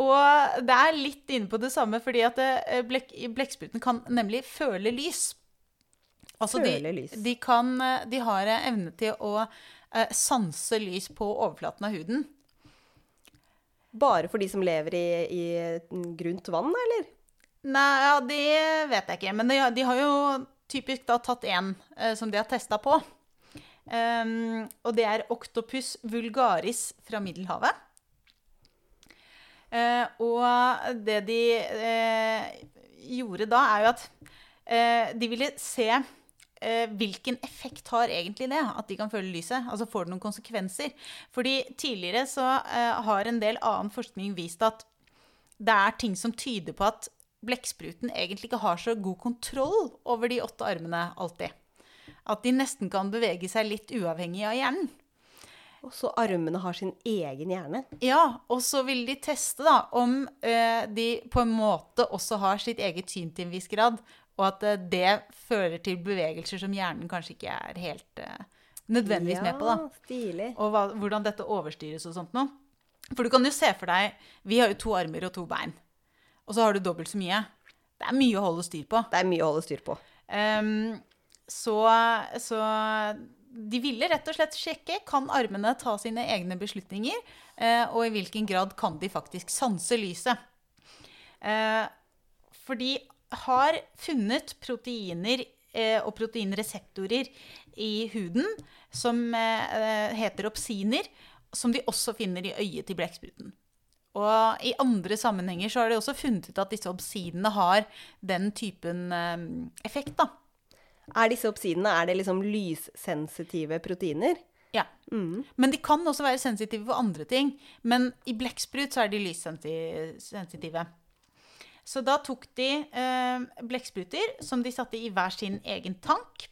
Og det er litt inne på det samme, fordi at eh, blek, blekkspruten kan nemlig føle lys. Altså føle de, lys. De, kan, de har evne til å sanse lys på overflaten av huden. Bare for de som lever i, i grunt vann, eller? Nei, ja, det vet jeg ikke. Men de, de har jo typisk da tatt uh, som de har testa på. Um, og det er Octopus vulgaris fra Middelhavet. Uh, og det de uh, gjorde da, er jo at uh, de ville se hvilken effekt har egentlig det, at de kan føle lyset? Altså får det noen konsekvenser? Fordi tidligere så har en del annen forskning vist at det er ting som tyder på at blekkspruten egentlig ikke har så god kontroll over de åtte armene alltid. At de nesten kan bevege seg litt uavhengig av hjernen. Og så armene har sin egen hjerne. Ja, og så vil de teste da, om eh, de på en måte også har sitt eget syn til en viss grad, og at eh, det fører til bevegelser som hjernen kanskje ikke er helt eh, nødvendigvis med på. da. stilig. Og hva, hvordan dette overstyres og sånt noe. For du kan jo se for deg Vi har jo to armer og to bein. Og så har du dobbelt så mye. Det er mye å holde styr på. Det er mye å holde styr på. Ehm, så, så de ville rett og slett sjekke kan armene ta sine egne beslutninger, eh, og i hvilken grad kan de faktisk sanse lyset. Eh, for de har funnet proteiner eh, og proteinreseptorer i huden som heter opsiner, som de også finner i øyet til blekkspruten. Og i andre sammenhenger så har de også funnet ut at disse obsidene har den typen effekt, da. Er disse oppsidene er det liksom lyssensitive proteiner? Ja. Men de kan også være sensitive for andre ting. Men i blekksprut så er de lyssensitive. Så da tok de eh, blekkspruter som de satte i hver sin egen tank.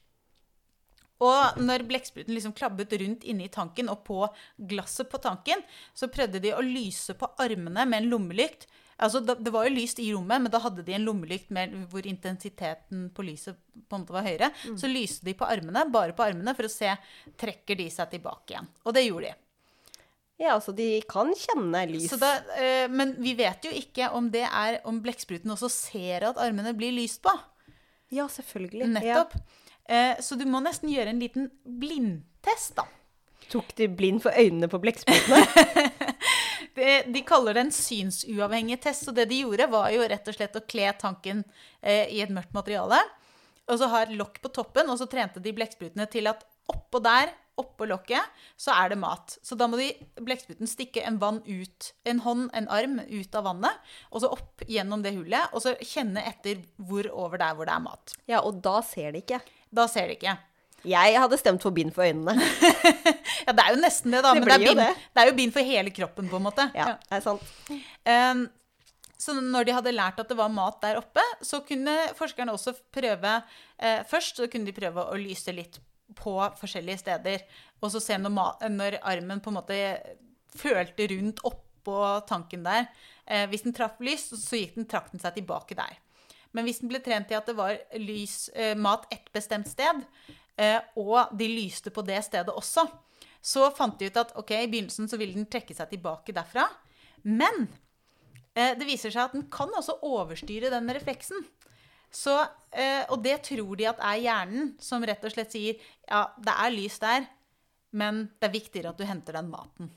Og når blekkspruten liksom klabbet rundt inni i tanken og på glasset på tanken, så prøvde de å lyse på armene med en lommelykt. Altså, det var jo lyst i rommet, men da hadde de en lommelykt med, hvor intensiteten på lyset på en måte var høyere. Så lyste de på armene, bare på armene, for å se trekker de seg tilbake igjen. Og det gjorde de. Ja, altså de kan kjenne lys. Så da, eh, men vi vet jo ikke om det er om blekkspruten også ser at armene blir lyst på. Ja, selvfølgelig. Nettopp. Ja. så du må nesten gjøre en liten blindtest, da. Tok de blind for øynene på blekksprutene? [laughs] Det, de kaller det en synsuavhengig test, Og det de gjorde, var jo rett og slett å kle tanken eh, i et mørkt materiale, og så ha et lokk på toppen, og så trente de blekksprutene til at oppå der, oppå lokket, så er det mat. Så da må de blekkspruten stikke en vann ut, en hånd, en arm, ut av vannet, og så opp gjennom det hullet, og så kjenne etter hvor over der hvor det er mat. ja, og da ser de ikke. Da ser de ikke. Jeg hadde stemt for bind for øynene. [laughs] Ja, det er jo nesten det, da. Det men det er, bin bind, det. det er jo bind for hele kroppen, på en måte. Ja, det er sant. Um, så når de hadde lært at det var mat der oppe, så kunne forskerne også prøve eh, Først så kunne de prøve å lyse litt på forskjellige steder, og så se når, når armen på en måte følte rundt oppå tanken der. Eh, hvis den traff lys, så gikk den, trakk den seg tilbake der. Men hvis den ble trent i at det var lys, eh, mat ett bestemt sted, og de lyste på det stedet også, så fant de ut at ok, i begynnelsen så ville den trekke seg tilbake derfra. Men eh, det viser seg at den kan også overstyre den refleksen. Så, eh, og det tror de at er hjernen, som rett og slett sier ja, det er lys der, men det er viktigere at du henter den maten.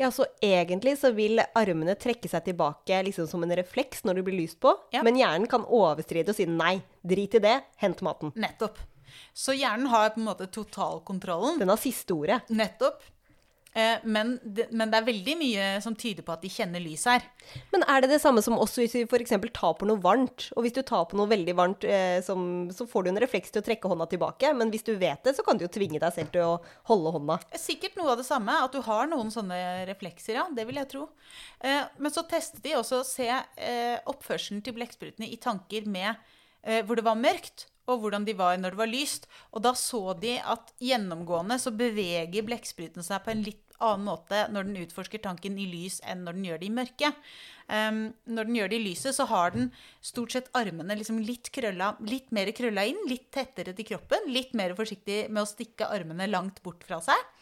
Ja, så egentlig så vil armene trekke seg tilbake liksom som en refleks når det blir lyst på, Ja. men hjernen kan overstride og si nei, drit i det, hent maten. Nettopp. Så hjernen har på en måte totalkontrollen. Den har siste ordet. Nettopp. Eh, men, det, men det er veldig mye som tyder på at de kjenner lys her. Men er det det samme som også hvis vi f.eks. tar på noe varmt? Og hvis du tar på noe veldig varmt, eh, som, så får du en refleks til å trekke hånda tilbake. Men hvis du vet det, så kan du jo tvinge deg selv til å holde hånda. Sikkert noe av det samme, at du har noen sånne reflekser, ja. Det vil jeg tro. Eh, men så testet de også å se eh, oppførselen til blekksprutene i tanker med eh, hvor det var mørkt, og hvordan de var når det var lyst. Og da så de at gjennomgående så beveger blekkspruten seg på en litt annen måte når den utforsker tanken i lys enn når den gjør det i mørke. Um, når den gjør det i lyset, så har den stort sett armene liksom litt, krølla, litt mer krølla inn, litt tettere til kroppen, litt mer forsiktig med å stikke armene langt bort fra seg.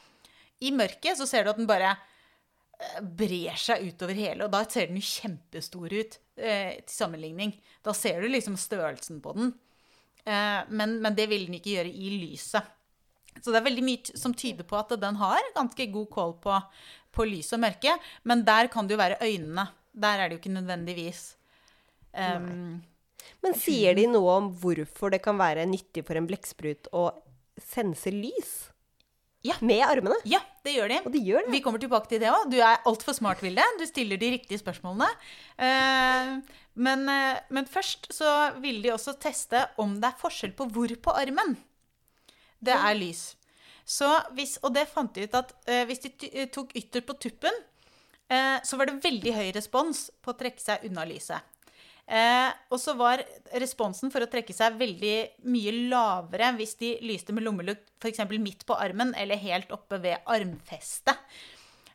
I mørket så ser du at den bare eh, brer seg utover hele, og da ser den jo kjempestor ut eh, til sammenligning. Da ser du liksom størrelsen på den. Eh, men, men det vil den ikke gjøre i lyset. Så det er veldig mye som tyder på at den har ganske god kål på, på lys og mørke. Men der kan det jo være øynene. Der er det jo ikke nødvendigvis. Um, Men sier de noe om hvorfor det kan være nyttig for en blekksprut å sense lys? Ja. Med armene? ja, det gjør de. Og de gjør det. Vi kommer tilbake til det òg. Du er altfor smart, Vilde. Du stiller de riktige spørsmålene. Eh, men, eh, men først så vil de også teste om det er forskjell på hvor på armen. Det er lys. Så hvis, og det fant de ut at eh, hvis de tok ytter på tuppen, så var det veldig høy respons på å trekke seg unna lyset. Eh, og så var responsen for å trekke seg veldig mye lavere hvis de lyste med lommelykt f.eks. midt på armen eller helt oppe ved armfestet.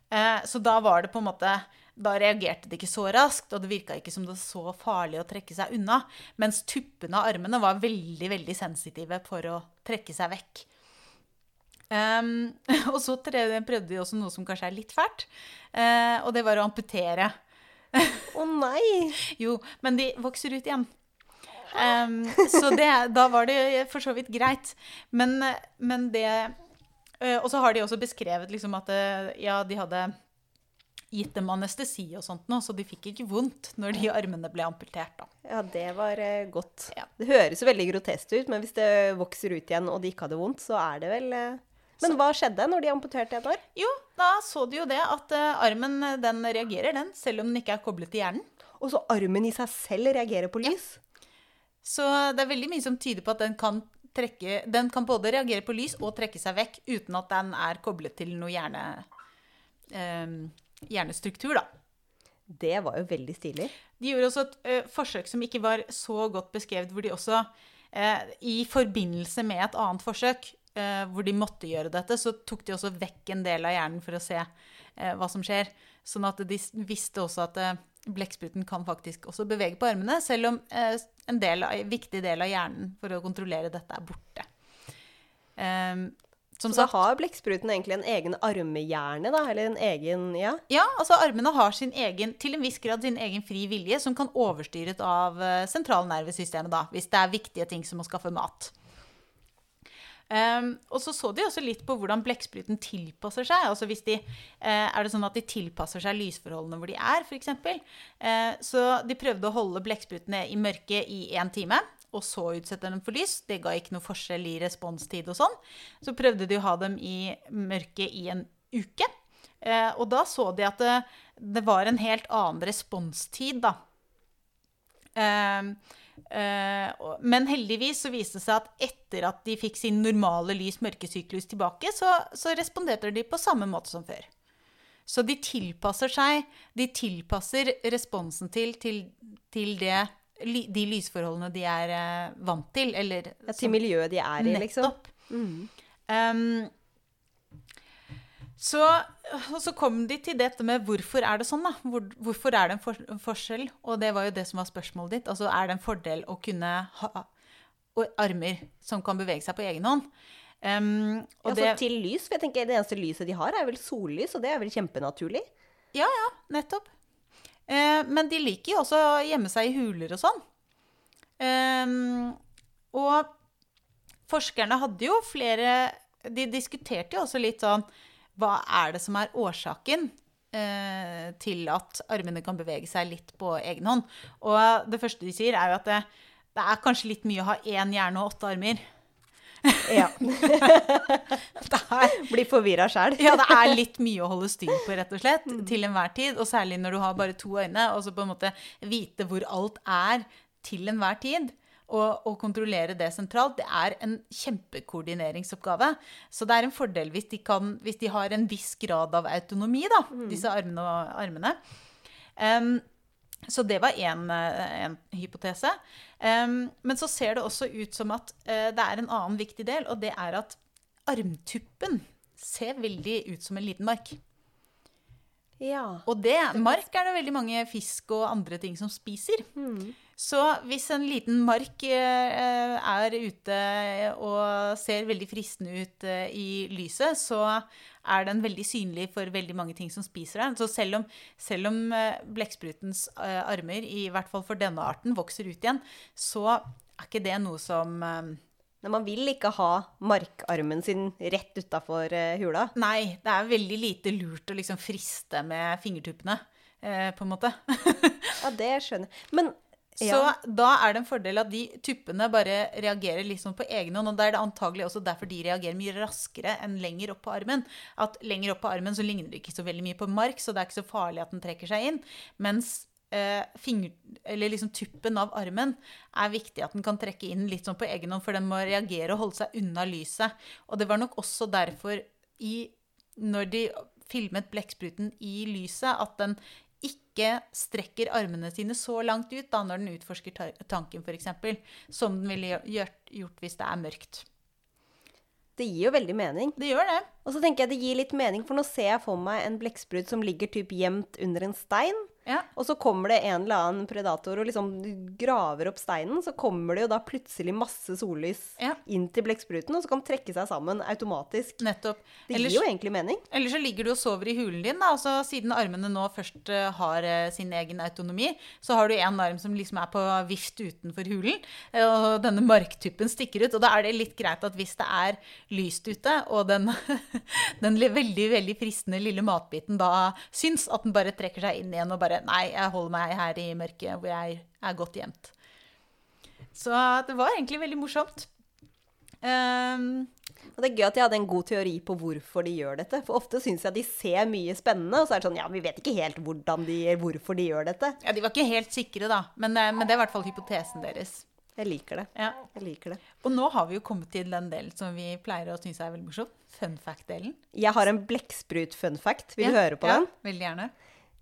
Eh, så da var det på en måte Da reagerte det ikke så raskt, og det virka ikke som det var så farlig å trekke seg unna. Mens tuppene av armene var veldig, veldig sensitive for å trekke seg vekk. Um, [laughs] og så prøvde de også noe som kanskje er litt fælt, uh, og det var å amputere. Å nei! Jo, men de vokser ut igjen. Um, så det, da var det for så vidt greit. Men, men det uh, Og så har de også beskrevet liksom at eh, ja, de hadde gitt dem anestesi og sånt nå, så de fikk ikke vondt når de armene ble amputert. da. Ja, det var uh, godt. Ja. Det høres jo veldig grotesk ut, men hvis det vokser ut igjen og de ikke hadde vondt, så er det vel. Men hva skjedde når de amputerte et år? Jo, da så de jo det at eh, armen eh, den reagerer, den, selv om den ikke er koblet til hjernen. Og så armen i seg selv reagerer på lys? Så det er veldig mye som tyder på at den kan trekke Den kan både reagere på lys og trekke seg vekk uten at den er koblet til noe hjerne, eh, hjernestruktur, da. Det var jo veldig stilig. De gjorde også et eh, forsøk som ikke var så godt beskrevet, hvor de også i forbindelse med et annet forsøk hvor de måtte gjøre dette, så tok de også vekk en del av hjernen for å se eh, hva som skjer. Sånn at de visste også at eh, blekkspruten kan faktisk også bevege på armene, selv om eh, en del av, viktig del av hjernen for å kontrollere dette er borte. Um, som Så da har blekkspruten egentlig en egen armehjerne, da? Eller en egen Ja. Ja, altså armene har sin egen, til en viss grad sin egen fri vilje, som kan overstyres av eh, sentralnervesystemet, da, hvis det er viktige ting som å skaffe mat. Ehm, og så så de også litt på hvordan blekkspruten tilpasser seg. altså hvis de, uh, Er det sånn at de tilpasser seg lysforholdene hvor de er, f.eks.? Uh, så de prøvde å holde blekksprutene i mørket i én time. Og så utsette dem for lys. Det ga ikke noe forskjell i responstid og sånn. Så prøvde de å ha dem i mørket i en uke. Uh, og da så de at det, det var en helt annen responstid, da. Eh, eh, og- men heldigvis så viste det seg at etter at de fikk sin normale lys-mørkesyklus tilbake, så, så responderte de på samme måte som før. Så de tilpasser seg De tilpasser responsen til, til, til det, de lysforholdene de er eh, vant til, eller Ja, til miljøet de er i, liksom. Nettopp. Um, så, og så kom de til dette med hvorfor er det sånn, da? Hvor, hvorfor er det en, for, en forskjell? Og det var jo det som var spørsmålet ditt. Altså er det en fordel å kunne ha armer som kan bevege seg på egen hånd? Um, og så det, til lys, for jeg tenker det eneste lyset de har, er vel sollys, og det er vel kjempenaturlig? Ja, ja, nettopp. Uh, men de liker jo også å gjemme seg i huler og sånn. Um, og forskerne hadde jo flere De diskuterte jo også litt sånn Hva er det som er årsaken eh, til at armene kan bevege seg litt på egen hånd? Og det første de sier, er jo at det, det er kanskje litt mye å ha én hjerne og åtte armer. Ja. [laughs] Det Blir forvirra sjæl. Ja, det er litt mye å holde styr på, rett og slett, til enhver tid. Og særlig når du har bare to øyne, og så på en måte vite hvor alt er til enhver tid. Og, å kontrollere det sentralt, det er en kjempekoordineringsoppgave. Så det er en fordel hvis de, kan, hvis de har en viss grad av autonomi, da, disse armene og armene. Um, så det var én hypotese. Um, men så ser det også ut som at uh, det er en annen viktig del, og det er at armtuppen ser veldig ut som en liten mark. Ja. Og det, mark er det veldig mange fisk og andre ting som spiser. Så hvis en liten mark eh, er ute og ser veldig fristende ut eh, i lyset, så er den veldig synlig for veldig mange ting som spiser den. Så selv om, selv om eh, blekksprutens eh, armer, i hvert fall for denne arten, vokser ut igjen, så er ikke det noe som eh, Men man vil ikke ha markarmen sin rett utafor hula. Nei, det er veldig lite lurt å liksom friste med fingertuppene, eh, på en måte. [laughs] Ja, det skjønner jeg. Men Så da er det en fordel at de tuppene bare reagerer liksom på egen hånd. Og da er det antagelig også derfor de reagerer mye raskere enn lenger opp på armen. At lenger opp på armen så ligner det ikke så veldig mye på mark, så det er ikke så farlig at den trekker seg inn. Mens eh, finger, eller liksom tuppen av armen er viktig at den kan trekke inn litt sånn på egen hånd, for den må reagere og holde seg unna lyset. Og det var nok også derfor i, når de filmet blekkspruten i lyset, at den ikke strekker armene sine så langt ut da når den utforsker ta- tanken, f.eks., som den ville gjort, gjort hvis det er mørkt. Det gir jo veldig mening. Det gjør det. Og så tenker jeg det gir litt mening, for nå ser jeg for meg en blekksprut som ligger typ gjemt under en stein. Ja. Og så kommer det en eller annen predator og liksom graver opp steinen. Så kommer det jo da plutselig masse sollys Ja. inn til blekkspruten, og så kan den trekke seg sammen automatisk. Nettopp. Det Ellers- gir jo egentlig mening. Eller så ligger du og sover i hulen din, da. Altså, siden armene nå først eh, har eh, sin egen autonomi, så har du en arm som liksom er på vift utenfor hulen, eh, og denne marktuppen stikker ut. Og da er det litt greit at hvis det er lyst ute, og den, [laughs] den veldig, veldig fristende lille matbiten da syns, at den bare trekker seg inn igjen og bare Nei, jeg holder meg her i mørket hvor jeg er godt gjemt. Så det var egentlig veldig morsomt. Um, Og det er gøy at de hadde en god teori på hvorfor de gjør dette. For ofte syns jeg de ser mye spennende, og så er det sånn ja, vi vet ikke helt hvordan de, hvorfor de gjør dette. Ja, De var ikke helt sikre, da. Men, eh, men det er i hvert fall hypotesen deres. Jeg liker det. Ja. Jeg liker det. Og nå har vi jo kommet til den delen som vi pleier å synes er veldig morsom. Fun fact-delen. Jeg har en blekksprut-fun fact. Vil du Ja, høre på ja, den? Veldig gjerne.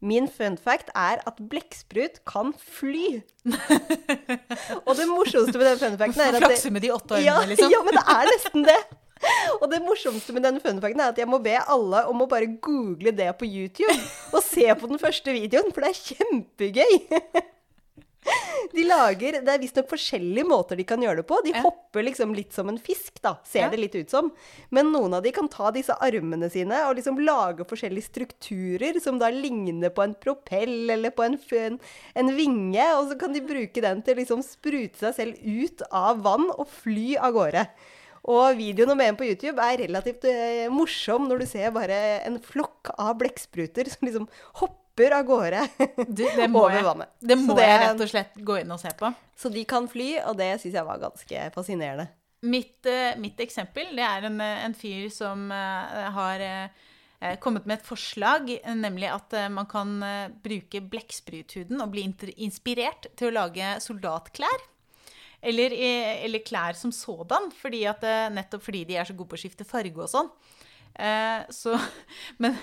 Min fun fact er at blekksprut kan fly. [laughs] og det morsomste med den fun facten er at Flakse med de åtte ja, liksom. ja, men det er nesten det. Og det morsomste med den fun facten er at jeg må be alle om å bare google det på YouTube og se på den første videoen, for det er kjempegøy. De lager, Det er visstnok forskjellige måter de kan gjøre det på. De Ja. hopper liksom litt som en fisk, da, ser Ja. det litt ut som. Men noen av de kan ta disse armene sine og liksom lage forskjellige strukturer som da ligner på en propell eller på en, en, en vinge. Og så kan de bruke den til liksom sprute seg selv ut av vann og fly av gårde. Og videoen om en på YouTube er relativt eh, morsom når du ser bare en flokk av blekkspruter som liksom hopper av gårde Du, det [laughs] må, over jeg, det må det- jeg rett og slett gå inn og se på. Så de kan fly, og det syns jeg var ganske fascinerende. Mitt, eh, mitt eksempel det er en, eh, en fyr som eh, har kommet med et forslag, nemlig at man kan bruke blekkspruthuden og bli inspirert til å lage soldatklær. Eller, eller klær som sådan, fordi at, nettopp fordi de er så gode på å skifte farge og sånn. Eh, så, [laughs] men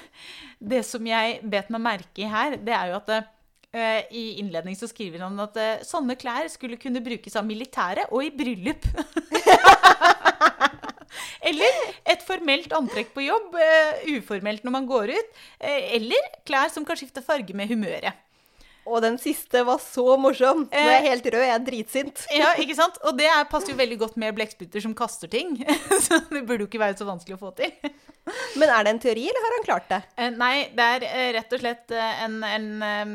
det som jeg bet meg merke i her, det er jo at eh, i innledning så skriver han at eh, sånne klær skulle kunne brukes av militæret og i bryllup. [laughs] Eller et formelt antrekk på jobb, eh, uformelt når man går ut. Eh, eller klær som kan skifte farge med humøret. Og den siste var så morsom. Nå er jeg helt rød, jeg er dritsint. [laughs] Ja, ikke sant? Og det er, passer jo veldig godt med blekkspruter som kaster ting. [laughs] Så det burde jo ikke være så vanskelig å få til. [laughs] Men er det en teori, eller har han klart det? Eh, Nei, det er eh, rett og slett eh, en, en eh,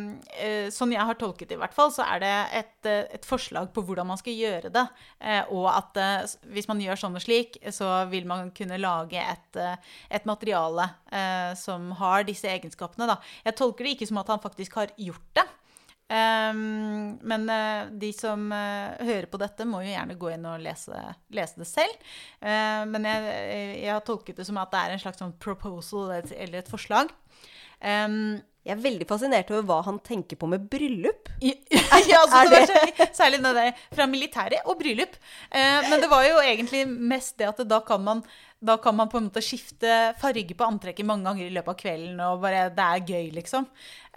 eh, Sånn jeg har tolket det i hvert fall, så er det et, eh, et forslag på hvordan man skal gjøre det. Eh, Og at eh, hvis man gjør sånn og slik, så vil man kunne lage et, eh, et materiale eh, som har disse egenskapene. Da. Jeg tolker det ikke som at han faktisk har gjort det. Ehm, men uh, de som uh, hører på dette, må jo gjerne gå inn og lese, lese det selv. Uh, men jeg, jeg har tolket det som at det er en slags sånn proposal eller et, forslag. Um, Jeg er veldig fascinert over hva han tenker på med bryllup. [laughs] ja, altså, det var særlig, særlig det der fra militæret og bryllup. Eh, men det var jo egentlig mest det at da kan man da kan man på en måte skifte farge på antrekket mange ganger i løpet av kvelden, og bare Det er gøy, liksom.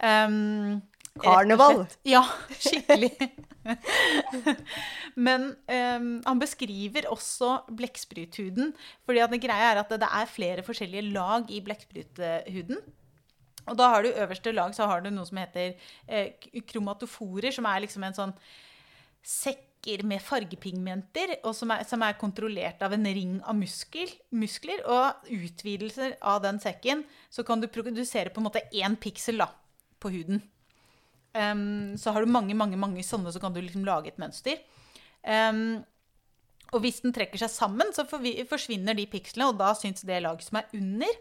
Um, Karneval. Ja, skikkelig. [laughs] Men um, han beskriver også blekkspruthuden. fordi det greia er at det er flere forskjellige lag i blekkspruthuden. Og da har du øverste lag så har du noe som heter eh, kromatoforer, som er liksom en sånn sekker med fargepigmenter, og som er, som er kontrollert av en ring av muskel, muskler. Og utvidelser av den sekken, så kan du produsere på en måte én piksel da, på huden. Em, så har du mange, mange, mange sånne, så kan du liksom lage et mønster. Um, og hvis den trekker seg sammen, så forsvinner de pikslene, og da syns det laget som er under.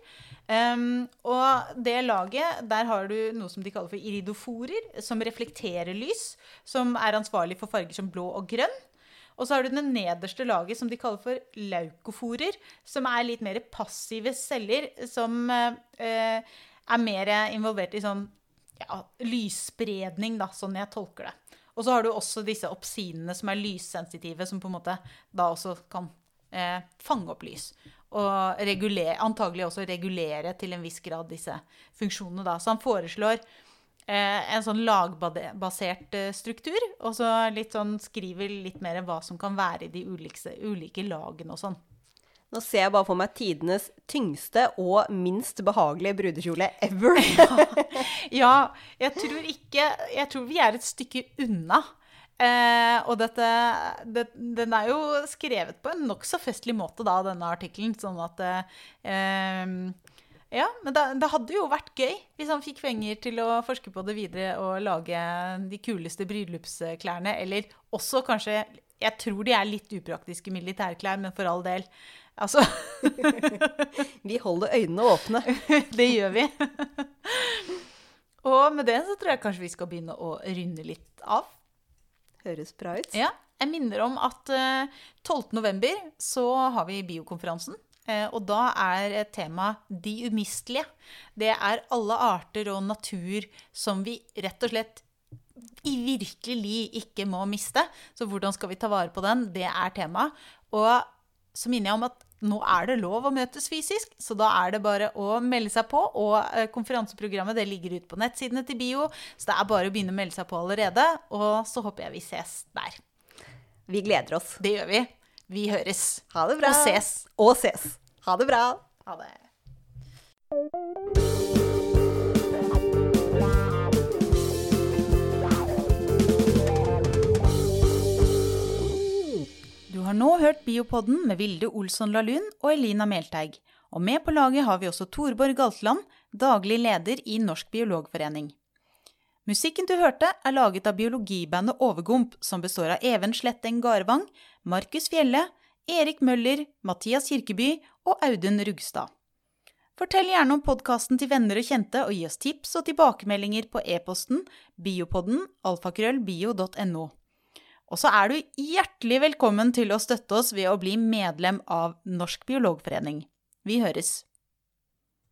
Um, og det laget, der har du noe som de kaller for iridoforer, som reflekterer lys, som er ansvarlig for farger som blå og grønn. Og så har du det nederste laget som de kaller for laukoforer, som er litt mer passive celler, som uh, er mer involvert i sånn ja, lysspredning, da, sånn jeg tolker det. Og så har du også disse opsinene som er lyssensitive, som på en måte da også kan eh, fange opp lys. Og regulere, antagelig også regulere til en viss grad disse funksjonene. Da. Så han foreslår eh, en sånn lagbasert eh, struktur, og så litt sånn, skriver litt mer hva som kan være i de ulike, ulike lagene og sånn. Nå ser jeg bare for meg tidenes tyngste og minst behagelige brudekjole ever. [laughs] ja, jeg tror ikke Jeg tror vi er et stykke unna. Eh, og dette det, Den er jo skrevet på en nokså festlig måte, da, denne artikkelen. Sånn at eh, Ja, men det, det, hadde jo vært gøy hvis han fikk penger til å forske på det videre og lage de kuleste bryllupsklærne. Eller også kanskje Jeg tror de er litt upraktiske militærklær, men for all del. Altså [laughs] Vi holder øynene åpne. [laughs] det gjør vi. Og med det så tror jeg kanskje vi skal begynne å rynne litt av. Høres bra ut. Ja. Jeg minner om at 12. november så har vi biokonferansen. Eh, og da er temaet 'De umistelige'. Det er alle arter og natur som vi rett og slett i virkelig ikke må miste. Så hvordan skal vi ta vare på den? Det er temaet. Og så minner jeg om at nå er det lov å møtes fysisk, så da er det bare å melde seg på. Og eh, konferanseprogrammet det ligger ute på nettsidene til BIO, så det er bare å begynne å melde seg på allerede. Og så håper jeg vi ses der. Vi gleder oss. Det gjør vi. Vi høres. Ha det bra. Og ses. Og ses. Ha det bra. Ha det. Har nå hørt Biopodden med Vilde Olsson Lahlun og Elina Melteig. Og med på laget har vi også Torborg Galtland, daglig leder i Norsk biologforening. Musikken du hørte, er laget av biologibandet Overgump, som består av Even Sletteng Garvang, Markus Fjelle, Erik Møller, Mathias Kirkeby og Audun Rugstad. Fortell gjerne om podkasten til venner og kjente, og gi oss tips og tilbakemeldinger på e-posten biopodden alfakrøllbio.no. Og så er du hjertelig velkommen til å støtte oss ved å bli medlem av Norsk biologforening. Vi høres!